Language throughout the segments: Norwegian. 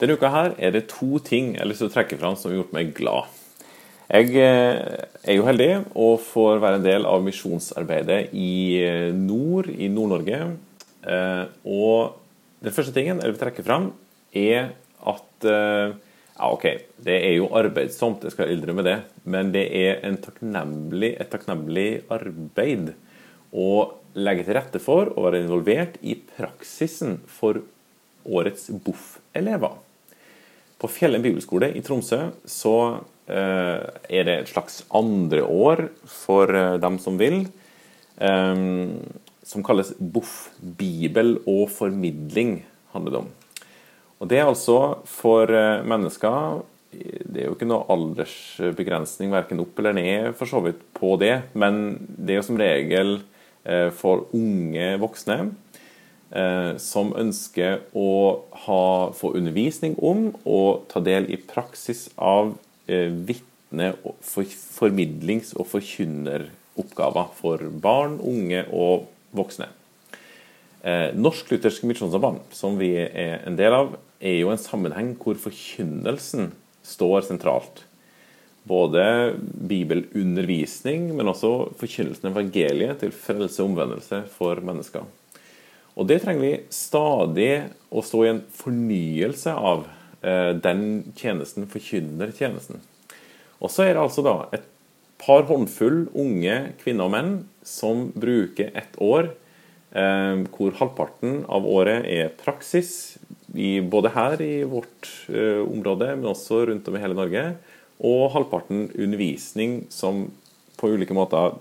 Denne uka her er det to ting jeg har lyst til å trekke fram som har gjort meg glad. Jeg eh, er jo heldig og får være en del av misjonsarbeidet i eh, nord, i Nord-Norge. Eh, og den første tingen jeg vil trekke fram, er at ja, OK, det er jo arbeidsomt, jeg skal innrømme det, men det er takknemlig, et takknemlig arbeid å legge til rette for å være involvert i praksisen for årets BOFF-elever. På Fjellen bibelskole i Tromsø så eh, er det et slags andre år for eh, dem som vil, eh, som kalles BOFF. Bibel og formidling handler det om. Og Det er altså for mennesker Det er jo ikke noe aldersbegrensning verken opp eller ned for så vidt på det, men det er jo som regel for unge voksne som ønsker å ha, få undervisning om og ta del i praksis av eh, vitne-, for, formidlings- og forkynneroppgaver for barn, unge og voksne. Eh, Norsk Luthersk Misjonssamband, som vi er en del av, er jo en sammenheng hvor forkynnelsen står sentralt. Både bibelundervisning, men også forkynnelsen av evangeliet til frelse og omvendelse for mennesker. Og det trenger vi stadig å stå i en fornyelse av eh, den tjenesten, forkynner tjenesten. Og så er det altså da et par håndfull unge kvinner og menn som bruker ett år eh, hvor halvparten av året er praksis, både her i vårt eh, område, men også rundt om i hele Norge, og halvparten undervisning som på ulike måter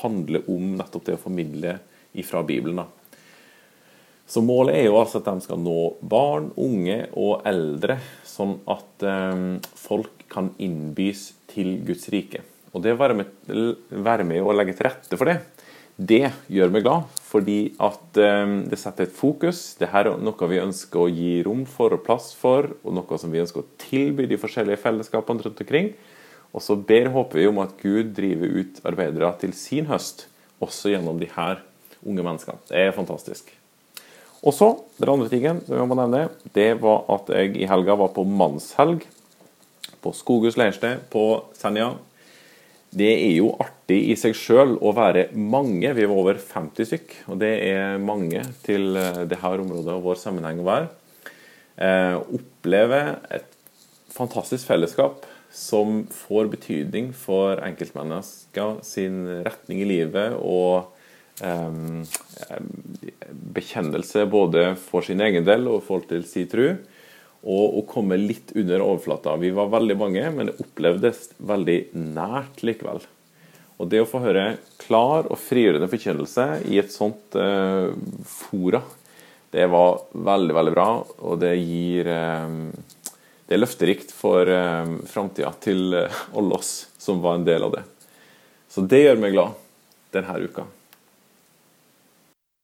handler om nettopp det å formidle ifra Bibelen. da. Så målet er jo altså at de skal nå barn, unge og eldre, sånn at um, folk kan innbys til Guds rike. Og det å være med, være med og legge til rette for det, det gjør meg glad. Fordi at um, det setter et fokus. Dette er noe vi ønsker å gi rom for og plass for, og noe som vi ønsker å tilby de forskjellige fellesskapene rundt omkring. Og så ber håper vi om at Gud driver ut arbeidere til sin høst, også gjennom de her unge menneskene. Det er fantastisk. Og så, Den andre tingen som jeg må nevne, det var at jeg i helga var på mannshelg på Skoghus leirsted på Senja. Det er jo artig i seg sjøl å være mange. Vi var over 50 stykk, og det er mange til eh, det her området og vår sammenheng å være. Eh, oppleve et fantastisk fellesskap som får betydning for enkeltmennesker sin retning i livet og bekjennelse både for sin egen del og i forhold til sin tro. Og å komme litt under overflata. Vi var veldig mange, men det opplevdes veldig nært likevel. Og det å få høre klar og frigjørende forkynnelse i et sånt uh, fora, det var veldig, veldig bra. Og det gir um, Det er løfterikt for um, framtida til alle oss som var en del av det. Så det gjør meg glad denne uka.